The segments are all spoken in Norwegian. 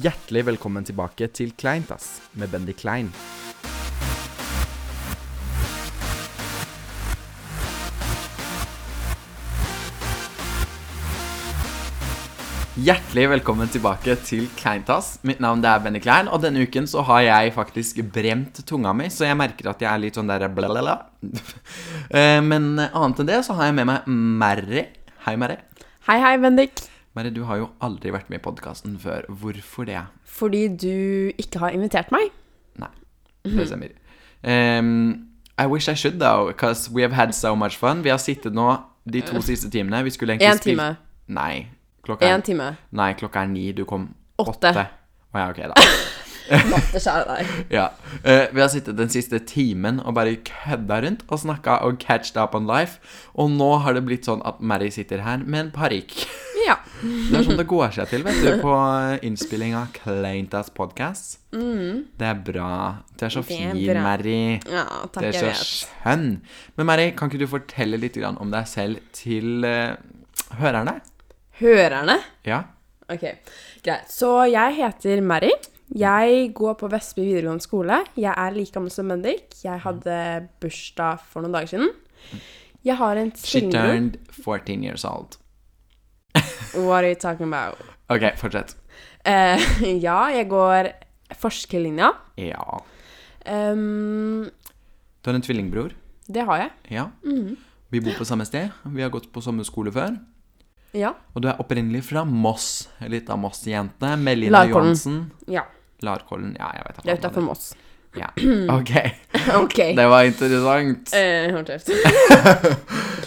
Hjertelig velkommen tilbake til Kleintass med Bendy Klein. Hjertelig velkommen tilbake til Kleintass. Mitt navn er Benny Klein, og denne uken så har jeg faktisk bremt tunga mi, så jeg merker at jeg er litt sånn der blablabla. Eh, Men annet enn det så har jeg med meg Mary. Hei, Mary. Hei, hei, Bendik. Mary, du har jo aldri vært med i podkasten før. Hvorfor det? Fordi du ikke har invitert meg. Nei, det stemmer. Um, I wish I should, though, because we have had so much fun. Vi har sittet nå de to siste timene. Vi skulle egentlig Én time. Nei. Klokka er, Én time. nei, klokka er ni. Du kom Åtte. åtte. oh, ja, ok, da. Ja. uh, vi har sittet den siste timen og bare kødda rundt og snakka og catched up on life. Og nå har det blitt sånn at Mary sitter her med en parykk. Ja. Det er sånn det går seg til, vet du, på innspilling av Claintas podcast. Det er bra. Du er så Mm. Fin. Mary. ja, takk, jeg vet. Det er så skjønn. Men Mary, kan ikke du fortelle litt om deg selv til uh, hørerne? Hørerne? Ja? Ok, greit. Så jeg heter Mary. Jeg går på Vestby videregående skole. Jeg er like gammel som Bendik. Jeg hadde bursdag for noen dager siden. Jeg har en She turned 14 years old. What are you talking about? OK, fortsett. Uh, ja, jeg går forskerlinja. Ja. Um, Du har en tvillingbror? det har jeg. Ja. Mhm. Vi bor på samme sted. Vi har gått på samme skole før. Ja. Og du er opprinnelig fra Moss. Litt av Moss-jentene. Melina Larkollen. Johansen. ja. Larkollen. Ja, jeg vet Det er utafor Moss. Ja. OK. Ok. Det var interessant. Eh, Hold kjeft.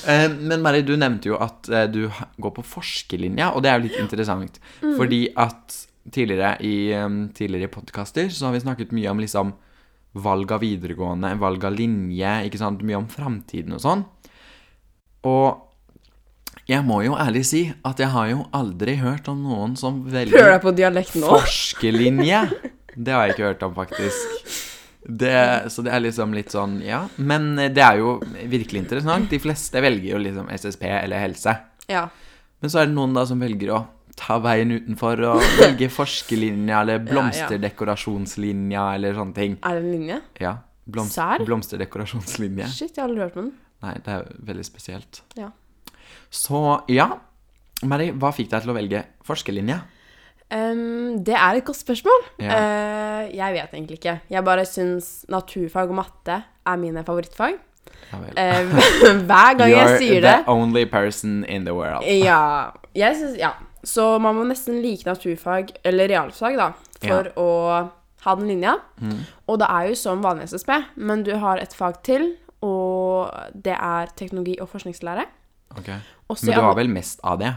Eh, Men Mari, du nevnte jo at eh, du går på forskerlinja, og det er jo litt interessant. Fordi at tidligere i, eh, tidligere podkaster så har vi snakket mye om liksom valg av videregående, valg av linje, ikke sant, mye om framtiden og sånn. Og jeg må jo ærlig si at jeg har jo aldri hørt om noen som Prøver velger deg på dialekt nå? forskerlinje. Det har jeg ikke hørt om, faktisk. Det, så det er liksom litt sånn, ja. Men det er jo virkelig interessant. De fleste velger jo liksom SSP eller helse. Ja. Men så er det noen da som velger å ta veien utenfor og velge forskerlinja eller blomsterdekorasjonslinja eller sånne ting. Er det en linje? Ja. Blomst Sær? blomsterdekorasjonslinje. Shit, jeg har aldri hørt om den. Nei, det er veldig spesielt. Ja. Så ja. Mary, hva fikk deg til å velge forskerlinja? Ehm, det er et godt spørsmål. Ja. Uh, jeg vet egentlig ikke. Jeg bare syns naturfag og matte er mine favorittfag. Ja. Eh, hver gang jeg sier det the only person in the world. Ja. Synes, ja. Så man må nesten like naturfag, eller realfag, da, for å ha den linja. Mm. Og det er jo som vanlig SSB, men du har et fag til, og det er teknologi og forskningslære. Okay. Også Men du har vel mest av det?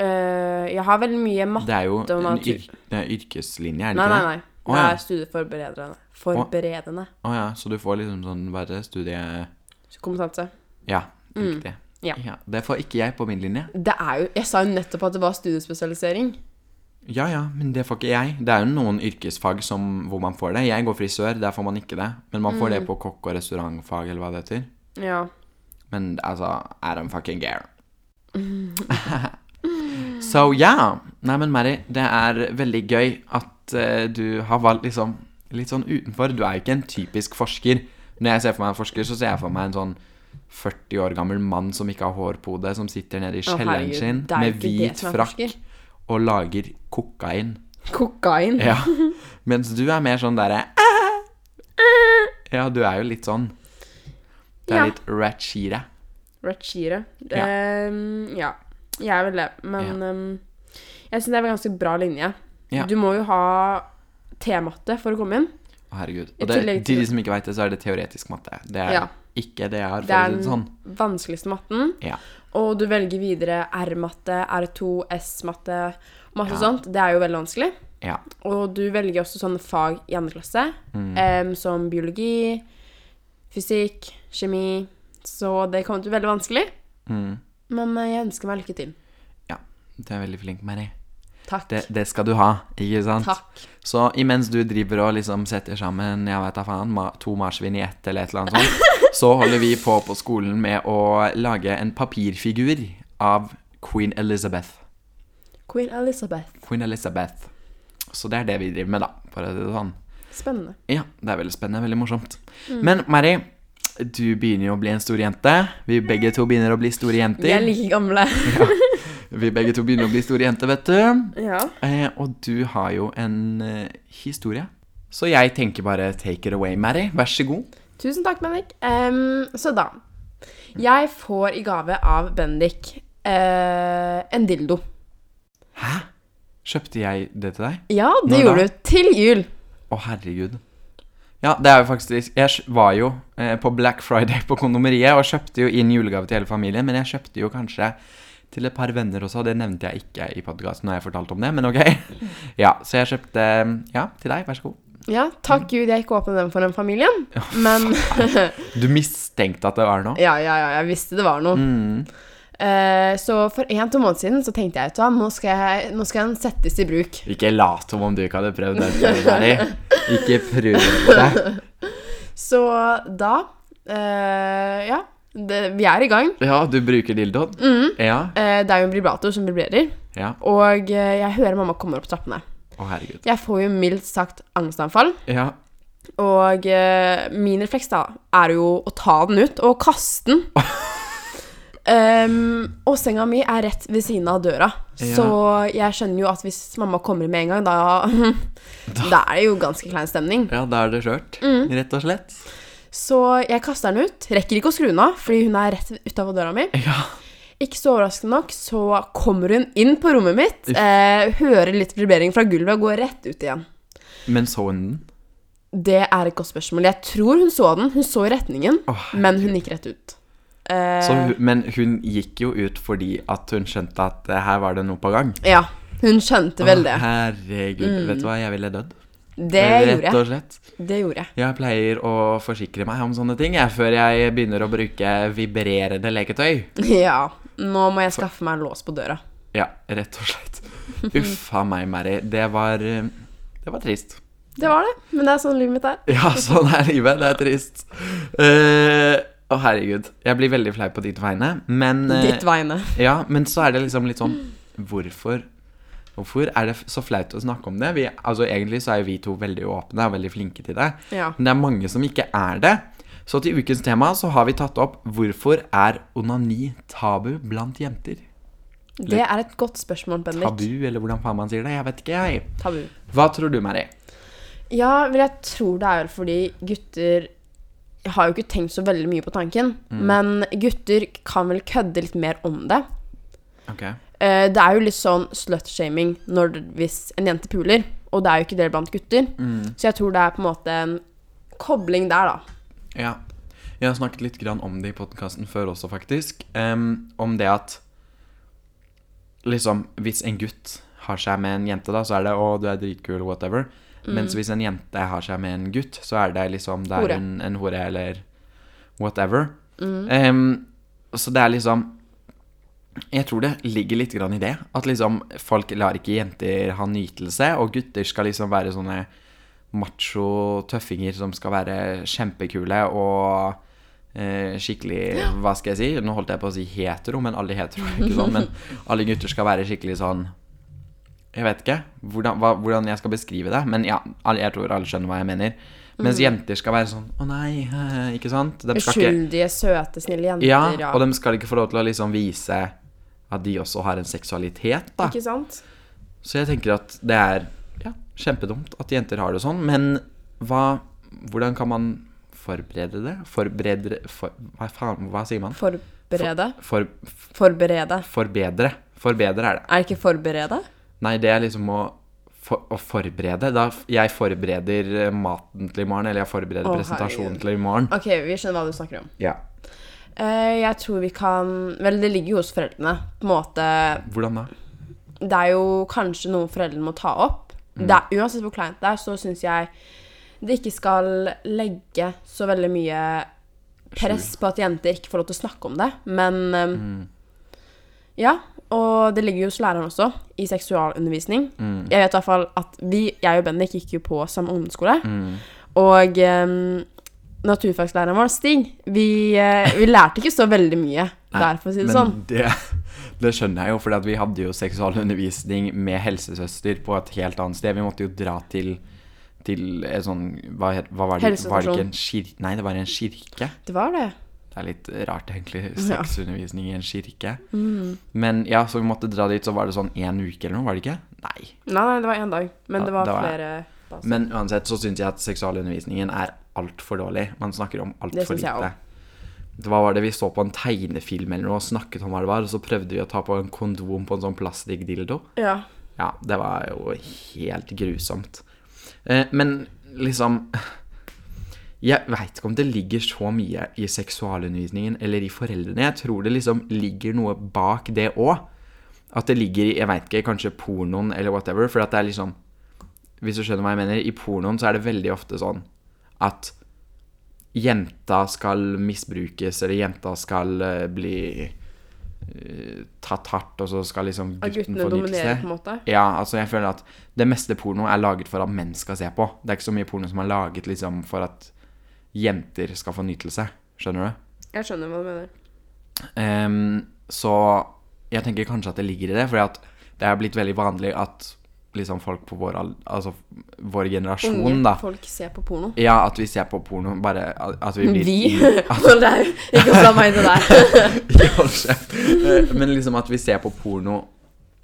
Eh, jeg har veldig mye matte Det er jo en det er yrkeslinje, er det Nei, ikke nei, det? nei. Å, Det ja. er studieforberedende. Forberedende Å ja, så du får liksom sånn bare studie... kompetanse. Ja, riktig. Mm. Ja. Det får ikke jeg på min linje. Det er jo Jeg sa jo nettopp at det var studiespesialisering. Ja ja, men det får ikke jeg. Det er jo noen yrkesfag som, hvor man får det. Jeg går frisør, der får man ikke det. Men man Mm. får det på kokk- og restaurantfag, eller hva det heter. Ja. Men altså, I don't fucking care. so ja. Nei, men Mary, det er veldig gøy at uh, du har valgt liksom litt sånn utenfor. Du er jo ikke en typisk forsker. Når jeg ser for meg en forsker, så ser jeg for meg en sånn 40 år gammel mann som ikke har hår på hodet, som sitter nede i kjelleren sin det med hvit frakk og lager kokain. Kokain. Ja. Mens du er mer sånn derre Ja, du er jo litt sånn. Du er Ja. litt ratchire. Ratchire. Ja. Ehm, ja. Jeg er vel det. Men ehm, jeg syns det er en ganske bra linje. Ja. Du må jo ha T-matte for å komme inn. Å, herregud. Og det, til de som ikke veit det, så er det teoretisk matte. Det er Ja. ikke det jeg har, Det er sånn. den vanskeligste matten. Ja. Og du velger videre R-matte, R2, S-matte, masse Ja. sånt. Det er jo veldig vanskelig. Ja. Og du velger også sånne fag i andre klasse, Mm. um, som biologi, fysikk, kjemi. Så det kommer til å bli veldig vanskelig. Mm. Men eh, jeg ønsker meg lykke til. ja. Du er veldig flink, Mary. Takk. Det, det skal du ha, ikke sant? Takk. Så imens du driver og liksom setter sammen jeg vet da faen, to marsvin i ett eller et eller annet sånt, så holder vi på på skolen med å lage en papirfigur av Queen Elizabeth. Queen Elizabeth. Queen Elizabeth. Så det er det vi driver med, da. For å si det sånn. Spennende. Ja, det er veldig spennende. Veldig morsomt. Mm. Men Mary, du begynner jo å bli en stor jente. Vi begge to begynner å bli store jenter. Vi er like gamle. Vi begge to begynner å bli store jenter, vet du. Ja. Eh, og du har jo en eh, historie. Så jeg tenker bare take it away, Mary. Vær så god. Tusen takk, Bendik. Um, så da Jeg får i gave av Bendik uh, en dildo. Hæ? Kjøpte jeg det til deg? Ja, det Når gjorde da? du. Til jul. Å, herregud. Ja, det er jo faktisk Jeg var jo eh, på Black Friday på kondomeriet og kjøpte jo inn julegave til hele familien, men jeg kjøpte jo kanskje til et par venner også. Det nevnte jeg ikke i podkasten når jeg fortalte om det, men ok. Ja, så jeg kjøpte Ja, til deg. Vær så god. Ja, takk Gud jeg ikke åpnet den for den familien. Men Du mistenkte at det var noe? ja, ja, ja, jeg visste det var noe. Mm. Eh, så for en-to måneder siden så tenkte jeg at nå skal, jeg, nå skal den settes i bruk. Ikke lat som om du ikke hadde prøvd det. Ikke prøv det. Så da uh, Ja, det, vi er i gang. Ja, du bruker dildoen? Mm. Ja. Uh, det er jo en vibrator som vibrerer. Ja. Og jeg hører mamma kommer opp trappene. Å, herregud. Jeg får jo mildt sagt angstanfall. Ja. Og min refleks da er jo å ta den ut og kaste den. Ehm, og senga mi er rett ved siden av døra, Ja. så jeg skjønner jo at hvis mamma kommer med en gang, da, da er det jo ganske klein stemning. ja, da er det skjørt. Mm. Rett og slett. Så jeg kaster den ut. Rekker ikke å skru den av, fordi hun er rett utafor døra mi. Ja. Ikke så overraskende nok, så kommer hun inn på rommet mitt, eh, hører litt vibrering fra gulvet og går rett ut igjen. Men så hun den? Det er et godt spørsmål. Jeg tror hun så den. Hun så retningen, oh, men hun gikk rett ut. Eh, Så, hun- men hun gikk jo ut fordi at hun skjønte at eh, her var det noe på gang. Ja, hun skjønte vel Å, det. herregud. Vet du hva, jeg ville dødd. Det Rett gjorde og slett. Det gjorde jeg. Jeg pleier å forsikre meg om sånne ting jeg, før jeg begynner å bruke vibrerende leketøy. Ja. Nå må jeg skaffe meg en lås på døra. Ja, rett og slett. Uffa meg, Mary. Det var eh, Det var trist. Det var det, men det er sånn livet mitt er. Ja, sånn er livet. Det er trist. Eh, Å, herregud. Jeg blir veldig flau på ditt vegne, men eh, Ditt vegne. Ja, men så er det liksom litt sånn Hvorfor Hvorfor er det så flaut å snakke om det? Vi, altså Egentlig så er jo vi to veldig åpne og veldig flinke til det. Ja. Men det er mange som ikke er det. Så til ukens tema så har vi tatt opp Hvorfor er onani tabu blant jenter? Det er et godt spørsmål, Bendik. Tabu, eller hvordan faen man sier det? Jeg vet ikke, jeg. Tabu. Hva tror du, Mary? Ja, vel, jeg tror det er fordi gutter Jeg har jo ikke tenkt så veldig mye på tanken, Mm. men gutter kan vel kødde litt mer om det. Okay. Uh, det er jo litt sånn slut-shaming hvis en jente puler, og det er jo ikke det blant gutter. Mm. Så jeg tror det er på en måte en kobling der, da. Ja. Jeg har snakket litt grann om det i podkasten før også, faktisk. Um, om det at liksom Hvis en gutt har seg med en jente, da, så er det 'å, du er dritkul', whatever. Mens hvis en jente har seg med en gutt, så er det liksom Det er Hore. En, en hore eller whatever. Em, så det er liksom Jeg tror det ligger litt grann i det. At liksom folk lar ikke jenter ha nytelse, og gutter skal liksom være sånne macho tøffinger som skal være kjempekule og eh, skikkelig Hva skal jeg si? Nå holdt jeg på å si hetero, men alle hetero er ikke sånn. Men alle gutter skal være skikkelig sånn Jeg vet ikke hvordan, hva, hvordan jeg skal beskrive det, men ja, jeg tror alle skjønner hva jeg mener. Mens jenter skal være sånn Å nei, ikke sant? De Uskyldige, søte, snille jenter. ja, Ja, og de skal ikke få lov til å liksom vise at de også har en seksualitet, da. Ikke sant? Så jeg tenker at det er ja, kjempedumt at jenter har det sånn, men hva Hvordan kan man forberede det? Forberede for, Hva faen, hva sier man? Forberede? For, Forberede. forbedre. Forbedre er det. Er det ikke forberede? Nei, det er liksom å, for, å forberede. Da jeg forbereder eh, maten til i morgen, eller jeg forbereder Å, presentasjonen herregud. til i morgen. Ok, vi skjønner hva du snakker om. Ja. Eh, jeg tror vi kan Vel, det ligger jo hos foreldrene. På en måte Hvordan da? Det er jo kanskje noe foreldrene må ta opp. Det er, uansett hvor kleint det er, så syns jeg det ikke skal legge så veldig mye press på at jenter ikke får lov til å snakke om det. Men eh, Mm. Ja, og det ligger jo hos læreren også, i seksualundervisning. Mm. Jeg vet i hvert fall at vi, jeg og Bendik, gikk jo på samme ungdomsskole. Mm. Og um, naturfagslæreren vår, Stig, vi, eh, vi lærte ikke så veldig mye der, for å si det Men sånn. det, Det skjønner jeg jo, for vi hadde jo seksualundervisning med helsesøster på et helt annet sted. Vi måtte jo dra til til en sånn Hva, hva var det? Var det ikke en kirke? Nei, det var en kirke. Det var det. Det er litt rart, egentlig. Sexundervisning i en kirke. Men ja, så vi måtte dra dit, så var det sånn én uke eller noe, var det ikke? Nei. Nei, nei, det var én dag. Men Ja, det var det var- flere baser. Men uansett så syns jeg at seksualundervisningen er altfor dårlig. Man snakker om altfor lite. Hva var det vi så på en tegnefilm eller noe og snakket om hva det var, og så prøvde vi å ta på en kondom på en sånn plastikkdildo. Ja. Ja, det var jo helt grusomt. Eh, men liksom Jeg veit ikke om det ligger så mye i seksualundervisningen eller i foreldrene. Jeg tror det liksom ligger noe bak det òg. At det ligger i jeg vet ikke, kanskje pornoen eller whatever. For at det er liksom Hvis du skjønner hva jeg mener, i pornoen så er det veldig ofte sånn at jenta skal misbrukes, eller jenta skal eh, bli eh, tatt hardt, og så skal liksom gutten få nytelse. på en måte. Ja, altså jeg føler at det meste porno er laget for at menn skal se på. Det er ikke så mye porno som er laget liksom for at jenter skal få nytelse. Skjønner du? Jeg skjønner hva du mener. Um, så jeg tenker kanskje at det ligger i det, at det er blitt veldig vanlig at liksom folk på vår, altså vår generasjon, Unge da folk ser på porno. Ja, at vi ser på porno, bare at vi blir Vi? At, deg Ikke fra meg til deg. det hold. Eh, Men liksom at vi ser på porno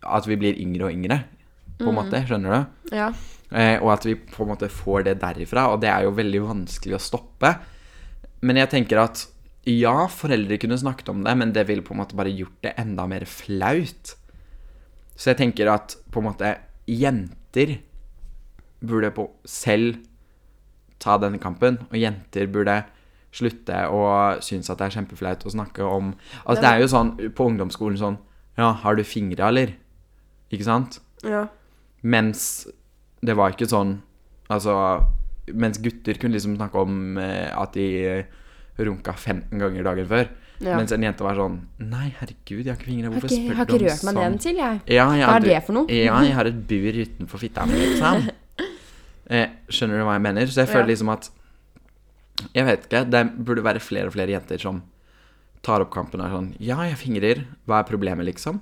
At vi blir yngre og yngre, på en måte. Skjønner du? Ja. Eh, og at vi på en måte får det derifra, og det er jo veldig vanskelig å stoppe. Men jeg tenker at ja, foreldre kunne snakket om det, men det ville på en måte bare gjort det enda mer flaut. Så jeg tenker at på en måte jenter burde på selv ta denne kampen, og jenter burde slutte å synes at det er kjempeflaut å snakke om Altså det er jo sånn på ungdomsskolen sånn Ja, har du fingre, eller? Ikke sant? ja. Mens det var ikke sånn Altså Mens gutter kunne liksom snakke om eh, at de eh, runka 15 ganger dagen før. Ja. Mens en jente var sånn Nei, herregud, jeg har ikke fingre. Jeg har Hvorfor sånn. jeg spør har ikke rørt meg sånn? den til, jeg. Ja, jeg Hva er det for noe? Ja, jeg har et bur utenfor fitta mi, liksom. Eh, skjønner du hva jeg mener? Så jeg føler Ja. liksom at Jeg vet ikke. Det burde være flere og flere jenter som tar opp kampen og er sånn Ja, jeg fingrer. Hva er problemet, liksom?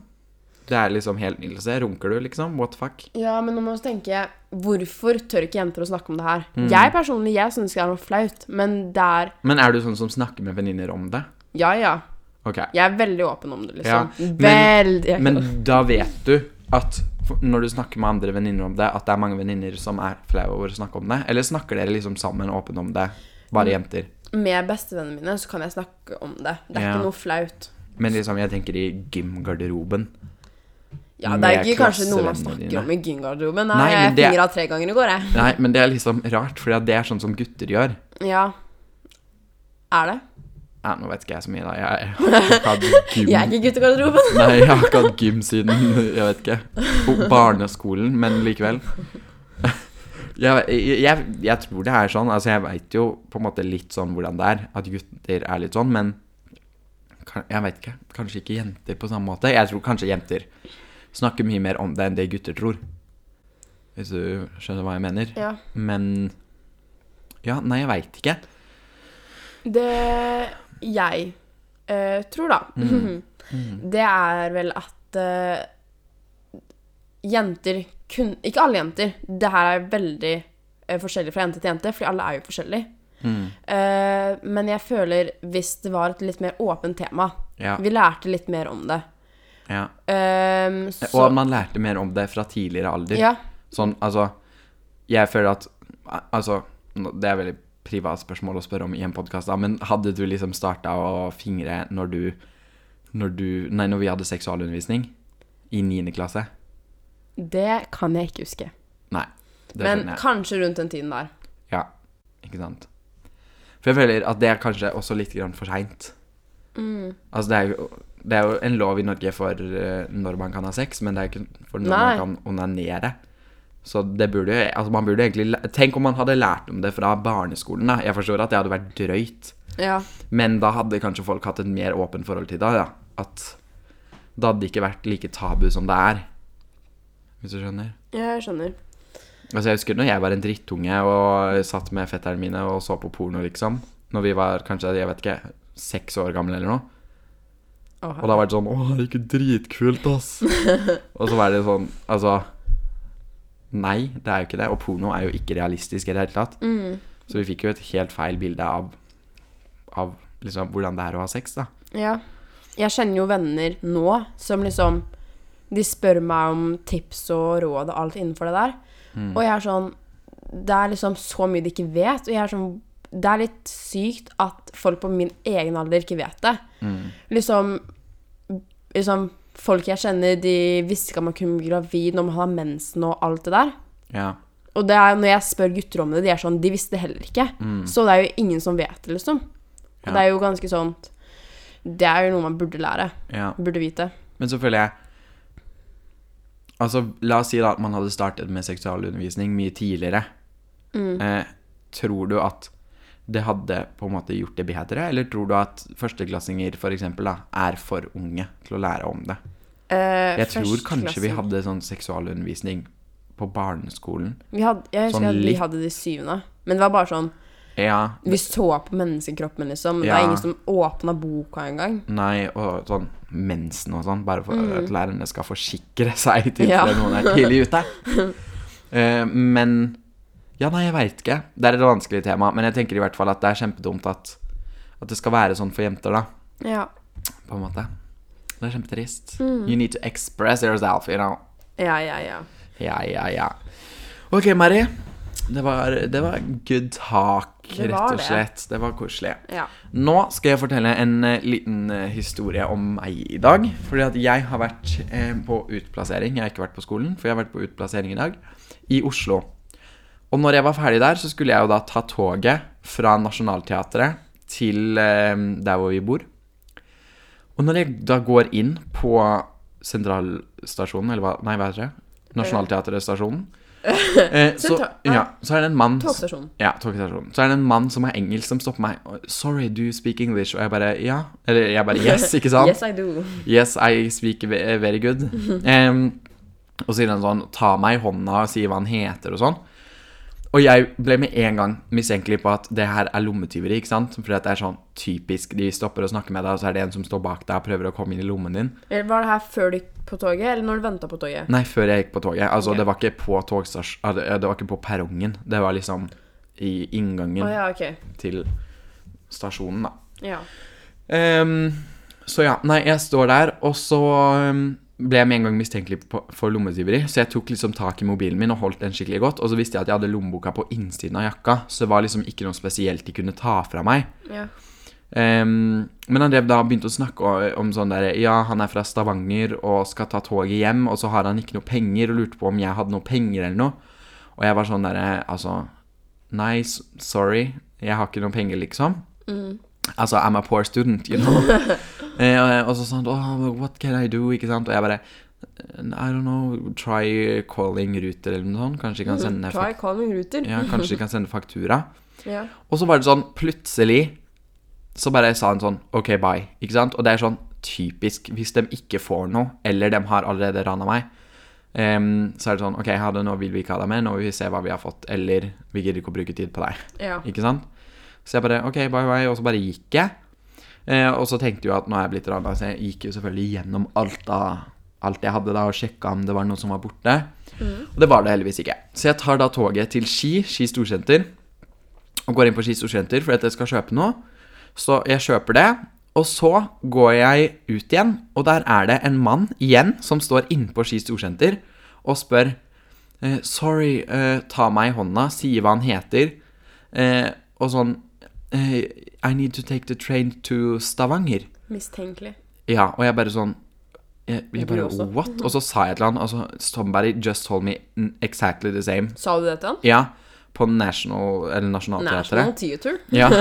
Det er liksom helt nydelse. Runker du, liksom? What the fuck? Ja, men nå må vi tenke Hvorfor tør ikke jenter å snakke om det her? Mm. Jeg personlig, jeg syns det er noe flaut, men det er Men er du sånn som snakker med venninner om det? Ja, ja. Ok. Jeg er veldig åpen om det, Ja, liksom. men- Veldig Men da vet du at når du snakker med andre venninner om det, at det er mange venninner som er flaue over å snakke om det? Eller snakker dere liksom sammen åpent om det, bare Mm. jenter? Med bestevennene mine så kan jeg snakke om det. Det er Ja. ikke noe flaut. Men liksom, jeg tenker i gymgarderoben. Ja, det er ikke kanskje noe man snakker dine. om i gymgarderoben. Nei, Nei, jeg fingra tre ganger i går, jeg. Nei, men det er liksom rart, for det er sånn som gutter gjør. Ja. Er det? Ja, nå vet ikke jeg så mye, da. Jeg har ikke hatt gym Jeg er ikke i guttegarderoben. Nei, jeg har ikke hatt gym siden jeg vet ikke på barneskolen, men likevel. Jeg, jeg, jeg tror det er sånn. Altså, jeg veit jo på en måte litt sånn hvordan det er, at gutter er litt sånn, men jeg veit ikke. Kanskje ikke jenter på samme måte. Jeg tror kanskje jenter snakker mye mer om det enn det gutter tror. Hvis du skjønner hva jeg mener. Ja. Men Ja, nei, jeg veit ikke. Det jeg eh, tror, da, Mm. det er vel at eh, jenter kun Ikke alle jenter. Det her er veldig eh, forskjellig fra jente til jente, fordi alle er jo forskjellige. Mm. Eh, men jeg føler hvis det var et litt mer åpent tema Ja. Vi lærte litt mer om det. Ja. Um, så, Og at man lærte mer om det fra tidligere alder. Ja. Sånn, altså Jeg føler at Altså, det er veldig privat spørsmål å spørre om i en podkast, men hadde du liksom starta å fingre når du Når du Nei, når vi hadde seksualundervisning i niende klasse? Det kan jeg ikke huske. Nei. Men kanskje rundt den tiden der. Ja, ikke sant. For jeg føler at det er kanskje også litt grann for seint. Mm. Altså, det er, jo, det er jo en lov i Norge for eh, når man kan ha sex, men det er ikke for når Nei. man kan onanere. Så det burde jo Altså, man burde egentlig Tenk om man hadde lært om det fra barneskolen, da. Jeg forstår at det hadde vært drøyt, Ja. men da hadde kanskje folk hatt et mer åpent forhold til det, ja. At det hadde ikke vært like tabu som det er. Hvis du skjønner? Ja, Jeg skjønner. Altså Jeg husker når jeg var en drittunge og satt med fetterne mine og så på porno, liksom. Når vi var kanskje, jeg vet ikke, seks år gamle eller noe. Og da var det sånn Å, det er ikke dritkult, ass. og så var det sånn Altså Nei, det er jo ikke det. Og porno er jo ikke realistisk i det hele tatt. Mm. Så vi fikk jo et helt feil bilde av, av liksom hvordan det er å ha sex, da. Ja. Jeg kjenner jo venner nå som liksom De spør meg om tips og råd og alt innenfor det der. Og jeg er sånn Det er liksom så mye de ikke vet. Og jeg er sånn Det er litt sykt at folk på min egen alder ikke vet det. Liksom Liksom Folk jeg kjenner, de visste ikke at man kunne bli gravid når man har mensen og alt det der. Ja. Og det er, når jeg spør gutter om det, de er sånn De visste det heller ikke. Så det er jo ingen som vet det, liksom. Og Ja. det er jo ganske sånn Det er jo noe man burde lære. ja. Burde vite. Men så føler jeg Altså, la oss si da at man hadde startet med seksualundervisning mye tidligere. Eh, tror du at det hadde på en måte gjort det bedre, eller tror du at førsteklassinger for eksempel da, er for unge til å lære om det? Eh, Jeg tror kanskje vi hadde sånn seksualundervisning på barneskolen. vi hadde, Jeg husker sånn at vi hadde det i syvende. Men det var bare sånn Ja, Vi så på menneskekroppen, liksom. Det Ja. er ingen som åpna boka engang. nei, og sånn mensen og sånn, bare for at lærerne skal forsikre seg i tilfelle Ja. noen er tidlig ute. Uh, men Ja, nei, jeg veit ikke. Det er et vanskelig tema, men jeg tenker i hvert fall at det er kjempedumt at, at det skal være sånn for jenter, da. Ja. På en måte. Det er kjempetrist. You need to express yourself, you know. Ja, ja, ja. Ja, ja, ja. Ok, Mari. Det var, det var good talk, var rett og slett. Det var koselig. ja. Nå skal jeg fortelle en eh, liten eh, historie om meg i dag. Fordi at jeg har vært eh, på utplassering. Jeg har ikke vært på skolen, for jeg har vært på utplassering i dag. I Oslo. Og når jeg var ferdig der, så skulle jeg jo da ta toget fra Nationaltheatret til eh, der hvor vi bor. Og når jeg da går inn på sentralstasjonen, eller hva Nei, hva heter det? Nationaltheatret-stasjonen. Eh, så, ja, så er det en mann Togstasjonen. ja, togstasjonen. Så er det en mann som er engelsk, som stopper meg. og, 'Sorry, do you speak English?' Og jeg bare 'ja'. Eller jeg bare 'yes', ikke sant? Yes, I do. Yes, I speak very good. Em, og så sier han sånn 'ta meg i hånda' og sier hva han heter og sånn. Og jeg ble med en gang mistenkelig på at det her er lommetyveri, ikke sant? Fordi at det er sånn typisk. De stopper og snakker med deg, og så er det en som står bak deg og prøver å komme inn i lommen din. Var det her før du gikk på toget, eller når du venta på toget? Nei, før jeg gikk på toget. Altså, okay. det var ikke på togstasj... Det var ikke på perrongen. Det var liksom i inngangen oh, ja, okay. til stasjonen, da. Ja. Um, så ja, nei, jeg står der, og så ehm, ble jeg med en gang mistenkelig på, for lommetyveri. Så jeg tok liksom tak i mobilen min og holdt den skikkelig godt. Og så visste jeg at jeg hadde lommeboka på innsiden av jakka, så det var liksom ikke noe spesielt de kunne ta fra meg. ja. Um, men han drev da begynte å snakke om sånn der Ja, han er fra Stavanger og skal ta toget hjem, og så har han ikke noe penger, og lurte på om jeg hadde noe penger eller noe. Og jeg var sånn derre Altså, nei, sorry, jeg har ikke noe penger, liksom. Altså, I'm a poor student, you know. eh, og så sånn oh, What can I do? Ikke sant? Og jeg bare I don't know, try calling Ruter eller noe sånt. Kanskje de kan sende, Try calling ruter. ja, kanskje de kan sende faktura. Ja. Og så var det sånn, plutselig så bare sa han sånn OK, bye. Ikke sant? Og det er sånn typisk. Hvis de ikke får noe, eller de har allerede rana meg, Um, så er det sånn OK, ha det, nå vil vi ikke ha deg med, nå vil vi se hva vi har fått, eller vi gidder ikke å bruke tid på deg. ja. Ikke sant? Så jeg bare OK, bye, bye, og så bare gikk jeg. Eh, og så tenkte jeg at nå er jeg blitt rana, så jeg gikk jo selvfølgelig gjennom alt av alt jeg hadde da, og sjekka om det var noe som var borte. Og det var det heldigvis ikke. Så jeg tar da toget til Ski, Ski storsenter, og går inn på Ski storsenter fordi at jeg skal kjøpe noe. Så jeg kjøper det, og så går jeg ut igjen, og der er det en mann igjen som står innpå Ski storsenter og spør eh, Sorry, eh, ta meg i hånda, sier hva han heter, eh, og sånn I need to take the train to Stavanger. Mistenkelig. Ja, og jeg bare sånn Jeg, jeg bare? What? Og så sa jeg til han altså, Somebody just told me exactly the same. Sa du det til han? Ja, på National Eller Nationaltheatret. National Theater. Ja.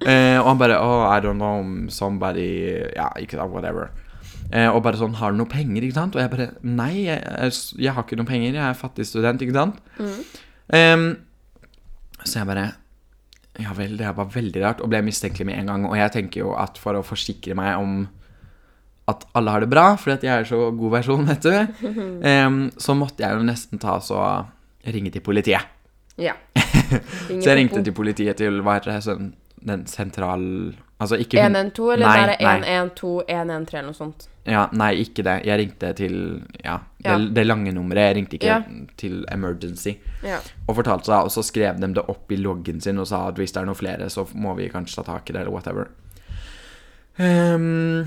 Eh, og han bare Oh, I don't know, somebody Ja, ikke sant, whatever. Eh, og bare sånn Har du noe penger, ikke sant? Og jeg bare Nei, jeg, jeg, jeg har ikke noe penger. Jeg er fattig student, ikke sant? Em, så jeg bare Ja vel, det var veldig rart, og ble mistenkelig med en gang. Og jeg tenker jo at for å forsikre meg om at alle har det bra, fordi at jeg er så god versjon, vet du, um, så måtte jeg jo nesten ta så ringe til politiet. Ja. Så jeg ringte til politiet til hva heter det, sånn, den sentral... Altså ikke hun- 112, eller Nei, er nei. 112, 113 eller noe sånt? Ja, nei, ikke det. Jeg ringte til Ja, det, Ja. det lange nummeret. Jeg ringte ikke Ja. til emergency. Ja. Og fortalte seg, og så skrev de det opp i loggen sin og sa at hvis det er noen flere, så må vi kanskje ta tak i det, eller whatever. Um,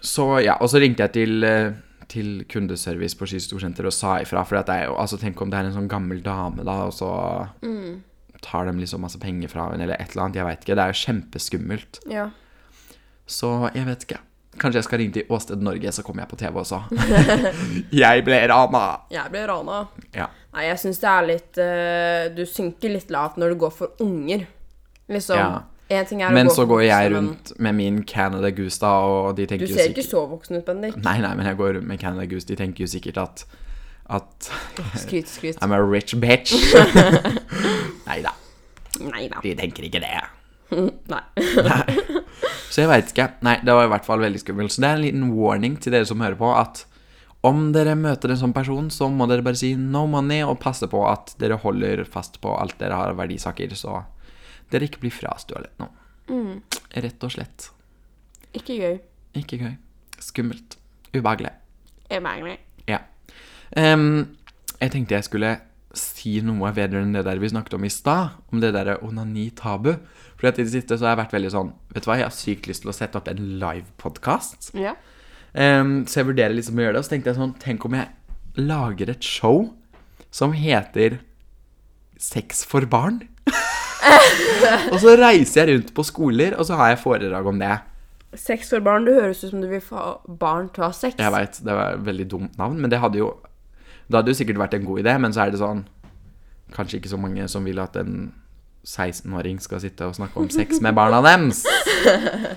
så ja, og så ringte jeg til, eh, til kundeservice på Ski Storsenter og sa ifra. For at det er altså tenk om det er en sånn gammel dame, da, og så tar de liksom masse penger fra henne, eller et eller annet. Jeg veit ikke. Det er jo kjempeskummelt. ja. Så jeg vet ikke. Kanskje jeg skal ringe til Åsted Norge, så kommer jeg på TV også. jeg ble rana! Jeg ble rana. Ja. Nei, jeg syns det er litt uh, Du synker litt lavt når du går for unger. Liksom. Ja. En ting å Men så går jeg rundt med min Canada Goose, da, og de Du tenker jo ser ikke så voksen ut, Bendik. Nei, nei, men jeg går rundt med Canada Goose. De tenker jo sikkert at At Skryt, skryt. I'm a rich bitch. Nei da. de tenker ikke det. Nei. Nei. Så jeg veit ikke. Nei, det var i hvert fall veldig skummelt. Så det er en liten warning til dere som hører på, at om dere møter en sånn person, så må dere bare si no money, og passe på at dere holder fast på alt dere har av verdisaker, så dere ikke blir frastjålet nå. Rett og slett. Ikke gøy. Ikke gøy. Skummelt. Ubehagelig. Ubehagelig. Ja. Um, jeg tenkte jeg skulle si noe vedrørende det der vi snakket om i stad, om det derre onani-tabu. For i det siste så har jeg vært veldig sånn Vet du hva, jeg har sykt lyst til å sette opp en livepodkast. Ja. Um, så jeg vurderer liksom å gjøre det. Og så tenkte jeg sånn Tenk om jeg lager et show som heter Sex for barn? og så reiser jeg rundt på skoler, og så har jeg foredrag om det. Sex for barn. Det høres ut som du vil få barn til å ha sex. Jeg veit, det var et veldig dumt navn, men det hadde jo Det hadde jo sikkert vært en god idé, men så er det sånn Kanskje ikke så mange som vil at en 16-åring skal sitte og snakke om sex med barna deres.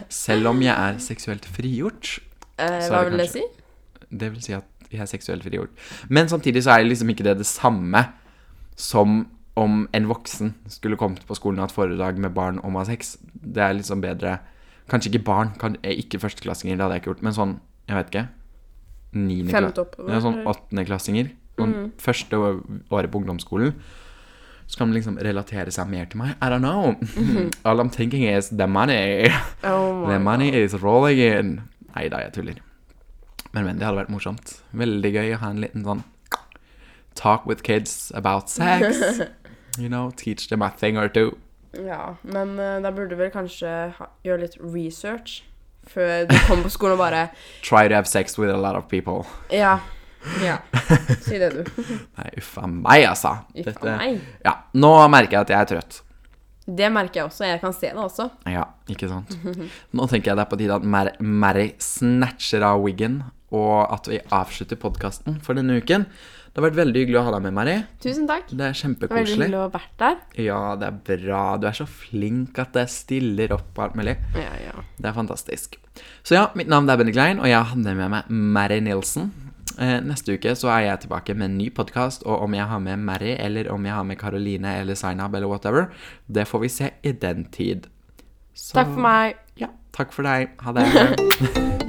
Selv om jeg er seksuelt frigjort. Eh, hva det vil det si? Det vil si at jeg er seksuelt frigjort. Men samtidig så er det liksom ikke det det samme som om en voksen skulle kommet på skolen og hatt foredrag med barn om å ha sex. Det er liksom bedre Kanskje ikke barn, kan, eh, ikke førsteklassinger, det hadde jeg ikke gjort, men sånn, jeg vet ikke Femte oppover, Ja, sånn eller? Sånn første året på ungdomsskolen. Så kan man liksom relatere seg mer til meg. I don't know. All I'm thinking is the money. Oh The money money is rolling in. Nei da, jeg tuller. Men, men, det hadde vært morsomt. Veldig gøy å ha en liten sånn talk with kids about sex. You know, teach them a thing or two. Ja, men uh, da burde du vel kanskje ha, gjøre litt research før du kommer på skolen og bare Try to have sex with a lot of people. Ja. Ja. Si det, du. Nei, uff a meg, altså. Uff a meg. Ja, nå merker jeg at jeg er trøtt. Det merker jeg også. Jeg kan se det også. Ja, ikke sant. Nå tenker jeg det er på tide at Mar Mary snatcher av wiggen, og at vi avslutter podkasten for denne uken. Det har vært veldig hyggelig å ha deg med, Mary. Tusen takk. Det er kjempekoselig. Veldig hyggelig å ha vært der. Ja, det er bra. Du er så flink at det stiller opp på alt mulig. Ja, ja. Det er fantastisk. Så ja, mitt navn er Benny Klein, og jeg hadde med meg Mary Nilsen. Eh, neste uke så er jeg tilbake med en ny podkast, og om jeg har med Mary, eller om jeg har med Karoline eller Zainab eller whatever, det får vi se i den tid. Så, Takk for meg. Ja, takk for deg. Ha det.